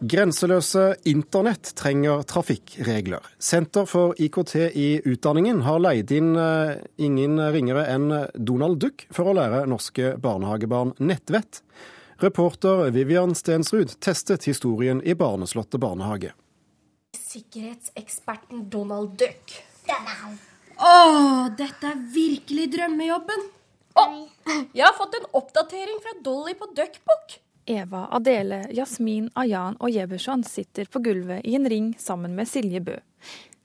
Grenseløse internett trenger trafikkregler. Senter for IKT i utdanningen har leid inn eh, ingen ringere enn Donald Duck for å lære norske barnehagebarn nettvett. Reporter Vivian Stensrud testet historien i Barneslottet barnehage. Sikkerhetseksperten Donald Duck. Å, dette er virkelig drømmejobben. Å, jeg har fått en oppdatering fra Dolly på Duckbook. Eva, Adele, Jasmin, Ayan og Jeberson sitter på gulvet i en ring sammen med Silje Bø.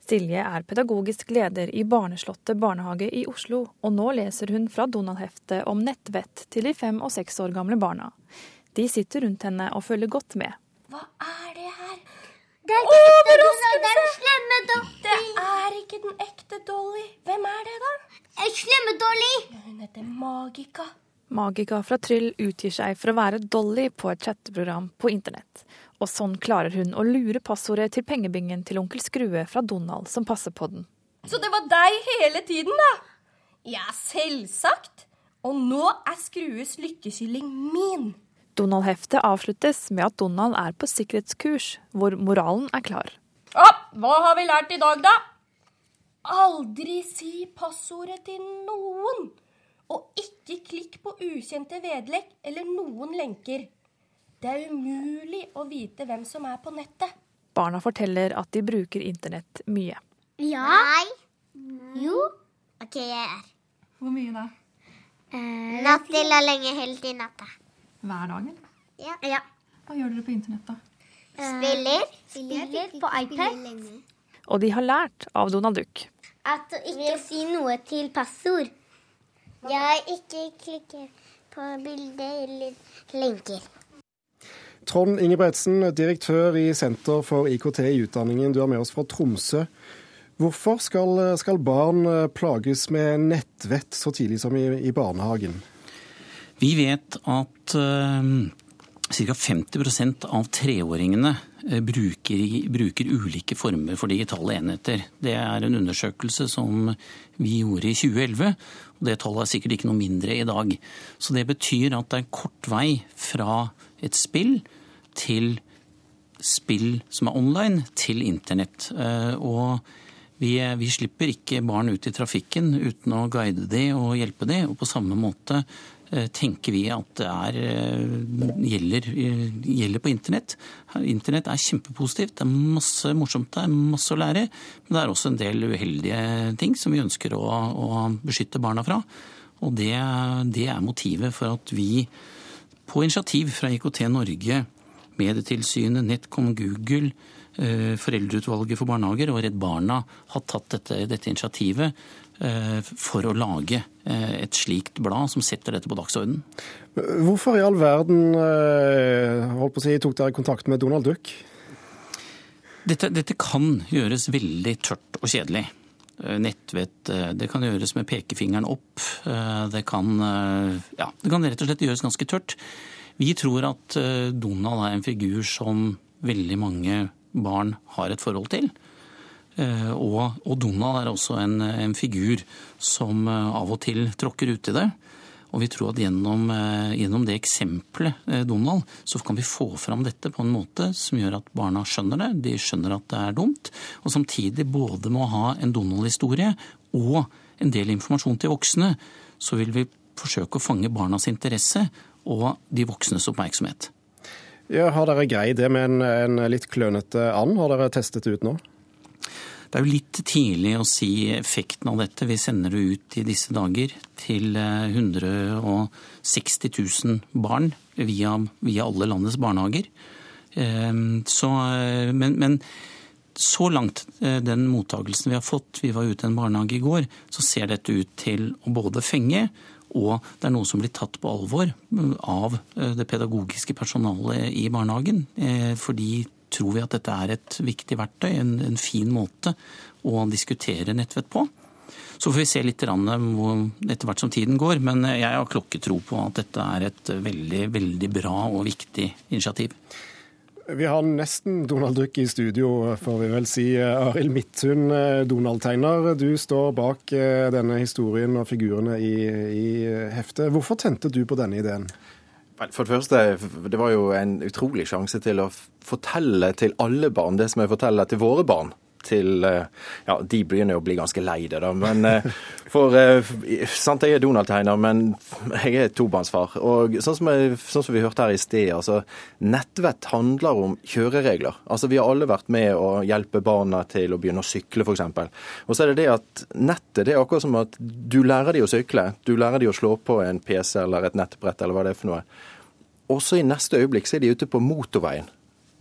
Silje er pedagogisk leder i Barneslottet barnehage i Oslo, og nå leser hun fra Donald-heftet om nettvett til de fem og seks år gamle barna. De sitter rundt henne og følger godt med. Hva er det her? Det er ikke Overraskelse! Det er den slemme Dolly. Det er ikke den ekte Dolly. Hvem er det, da? Slemme Dolly. Hun heter Magika. Magika fra Tryll utgir seg for å være Dolly på et chatteprogram på internett. Og sånn klarer hun å lure passordet til pengebingen til onkel Skrue fra Donald, som passer på den. Så det var deg hele tiden, da? Ja, selvsagt. Og nå er Skrues lykkekylling min. Donald-heftet avsluttes med at Donald er på sikkerhetskurs, hvor moralen er klar. Ja, hva har vi lært i dag, da? Aldri si passordet til noen. På ukjente vedlegg eller noen lenker. Det er umulig å vite hvem som er på nettet. Barna forteller at de bruker internett mye. Ja. Nei. Jo. OK, jeg er. Hvor mye da? Eh, natt til og lenge helt i natta. Hver dag, eller? Ja. ja. Hva gjør dere på internett, da? Spiller. Spiller på iPad. Og de har lært av Donald Duck. At å ikke si noe til passord. Jeg har ikke klikket på bilder eller lenker. Trond Ingebretsen, direktør i Senter for IKT i utdanningen, du er med oss fra Tromsø. Hvorfor skal, skal barn plages med nettvett så tidlig som i, i barnehagen? Vi vet at uh, ca. 50% av treåringene bruker, bruker, ulike former for digitale enheter. Det er en undersøkelse som vi gjorde i 2011, og det tallet er sikkert ikke noe mindre i dag. Så det betyr at det er kort vei fra et spill til spill som er online, til internett. Uh, og vi, vi, slipper ikke barn ut i trafikken uten å guide de og hjelpe de, og på samme måte tenker vi at det er, gjelder, gjelder, på internett. Internett er kjempepositivt. Det er masse morsomt det er masse å lære. Men det er også en del uheldige ting som vi ønsker å, å beskytte barna fra. Og det, det, er motivet for at vi på initiativ fra IKT Norge, Medietilsynet, NetCom, Google, Foreldreutvalget for barnehager og Redd Barna har tatt dette, dette initiativet for å lage et slikt blad som setter dette på dagsordenen. Hvorfor i all verden holdt på å si, tok dere kontakt med Donald Duck? Dette, dette kan gjøres veldig tørt og kjedelig. Nettvett, det kan gjøres med pekefingeren opp. Det kan, ja, det kan rett og slett gjøres ganske tørt. Vi tror at Donald er en figur som veldig mange barn har et forhold til. Og, og Donald er også en, en, figur som av og til tråkker uti det. Og vi tror at gjennom, gjennom, det eksempelet Donald, så kan vi få fram dette på en måte som gjør at barna skjønner det. De skjønner at det er dumt. Og samtidig både med å ha en Donald-historie og en del informasjon til voksne, så vil vi forsøke å fange barnas interesse og de voksnes oppmerksomhet. Ja, har dere greid det med en, en litt klønete and? Har dere testet det ut nå? Det er jo litt tidlig å si effekten av dette. Vi sender det ut i disse dager til 160 000 barn via, via alle landets barnehager. Så, men, men, så langt, den mottagelsen vi har fått, vi var ute i en barnehage i går, så ser dette ut til å både fenge og det er noe som blir tatt på alvor av det pedagogiske personalet i barnehagen. Fordi tror vi at dette er et viktig verktøy, en, en fin måte å diskutere nettvett på. Så får vi se litt etter hvert som tiden går, men jeg har klokketro på at dette er et veldig, veldig bra og viktig initiativ. Vi har nesten Donald Duck i studio, får vi vel si. Arild Midthun, Donald-tegner. Du står bak denne historien og figurene i, i heftet. Hvorfor tente du på denne ideen? For det første, det var jo en utrolig sjanse til å fortelle til alle barn det som jeg forteller til våre barn til eh, Ja, de begynner jo å bli ganske lei det, da. Men eh, for eh, Sant, jeg er Donald-tegner, men jeg er tobarnsfar. Og sånn som, jeg, sånn som vi hørte her i sted, altså nettvett handler om kjøreregler. Altså Vi har alle vært med å hjelpe barna til å begynne å sykle, f.eks. Og så er det det at nettet det er akkurat som at du lærer de å sykle. Du lærer de å slå på en PC eller et nettbrett eller hva det er for noe. Og så i neste øyeblikk så er de ute på motorveien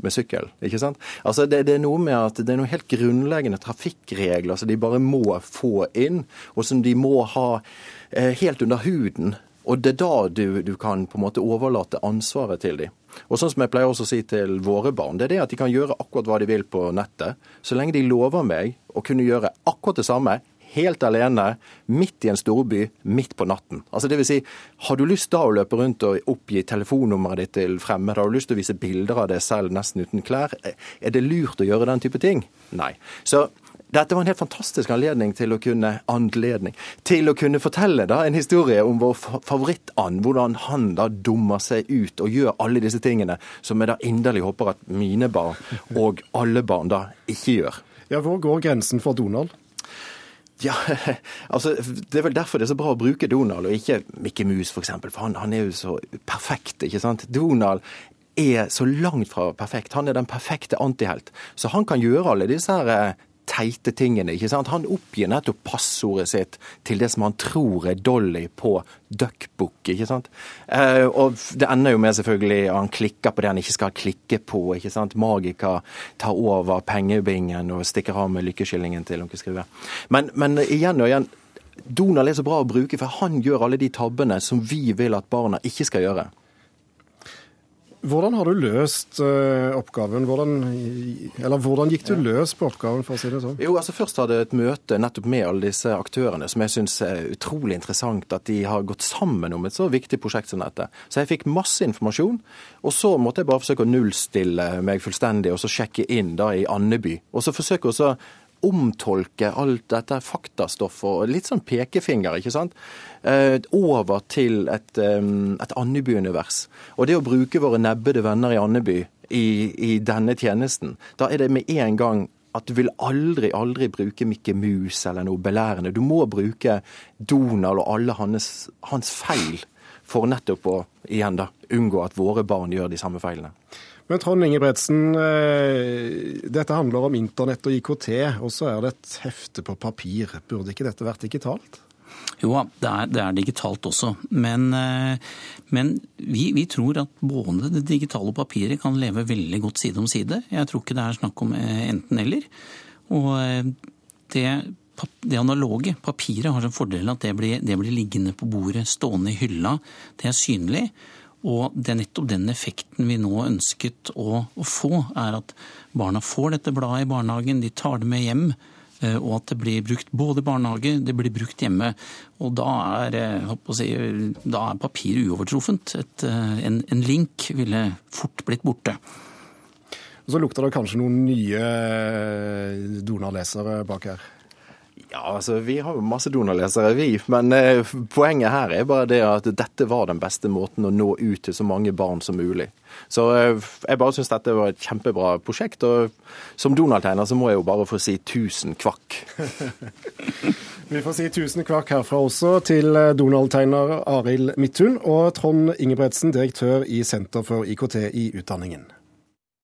med sykkel. ikke sant? Altså det, det, er noe med at det er noen helt grunnleggende trafikkregler som de bare må få inn, og som de må ha eh, helt under huden. Og det er da du, du, kan på en måte overlate ansvaret til dem. Og sånn som jeg pleier også å si til våre barn, det er det at de kan gjøre akkurat hva de vil på nettet, så lenge de lover meg å kunne gjøre akkurat det samme helt alene, midt i en storby, midt på natten. Altså det vil si, Har du lyst da å løpe rundt og oppgi telefonnummeret ditt til fremmede, har du lyst til å vise bilder av deg selv nesten uten klær, er det lurt å gjøre den type ting? Nei. Så dette var en helt fantastisk anledning til å kunne anledning, til å kunne fortelle da en historie om vår favoritt-and. Hvordan han da dummer seg ut og gjør alle disse tingene som jeg da inderlig håper at mine barn og alle barn da ikke gjør. Ja, Hvor går grensen for Donald? Ja, altså Det er vel derfor det er så bra å bruke Donald, og ikke Mikke Mus f.eks. For, eksempel, for han, han, er jo så perfekt. ikke sant? Donald er så langt fra perfekt. Han er den perfekte antihelt. Så han kan gjøre alle disse her eh, teite tingene. ikke sant? Han oppgir nettopp passordet sitt til det som han tror er Dolly på Duckbook. ikke sant? Eh, og det ender jo med selvfølgelig at han klikker på det han ikke skal klikke på. ikke sant? Magika tar over pengebingen og stikker av med lykkeskillingen til onkel Skrue. Men, men igjen og igjen, Donald er så bra å bruke, for han gjør alle de tabbene som vi vil at barna ikke skal gjøre. Hvordan har du løst uh, oppgaven? Hvordan, eller hvordan gikk du løs på oppgaven, for å si det sånn? Jo, altså Først hadde jeg et møte nettopp med alle disse aktørene, som jeg syns er utrolig interessant at de har gått sammen om et så viktig prosjekt som dette. Så jeg fikk masse informasjon, og så måtte jeg bare forsøke å nullstille meg fullstendig og så sjekke inn da i Andeby. Og så forsøke å omtolke alt dette faktastoffet og litt sånn pekefinger, ikke sant, eh, over til et, et Andeby-univers. Og det å bruke våre nebbede venner i Andeby i, i denne tjenesten, da er det med en gang at du vil aldri, aldri bruke Mikke Mus eller noe belærende. Du må bruke Donald og alle hans, hans feil for nettopp å igjen da, unngå at våre barn gjør de samme feilene. Men Trond Ingebretsen, eh, dette handler om internett og IKT, og så er det et hefte på papir. Burde ikke dette vært digitalt? Jo, det er, det er digitalt også. Men, eh, men vi, vi, tror at både det digitale og papiret kan leve veldig godt side om side. Jeg tror ikke det er snakk om eh, enten-eller. Og det, det analoge, papiret, har som fordel at det blir, det blir liggende på bordet, stående i hylla. Det er synlig. Og det er nettopp den effekten vi nå ønsket å, få, er at barna får dette bladet i barnehagen, de tar det med hjem. Eh, og at det blir brukt både i barnehage, det blir brukt hjemme. Og da er, eh, si, er papir uovertruffent. Et, eh, en, en link ville fort blitt borte. Og Så lukter det kanskje noen nye Donald-lesere bak her? Ja, altså Vi har jo masse Donald-lesere, vi. Men eh, poenget her er bare det at dette var den beste måten å nå ut til så mange barn som mulig. Så eh, jeg bare syns dette var et kjempebra prosjekt. Og som Donald-tegner så må jeg jo bare få si tusen kvakk. vi får si tusen kvakk herfra også til eh, Donald-tegner Arild Midthun og Trond Ingebretsen, direktør i Senter for IKT i utdanningen.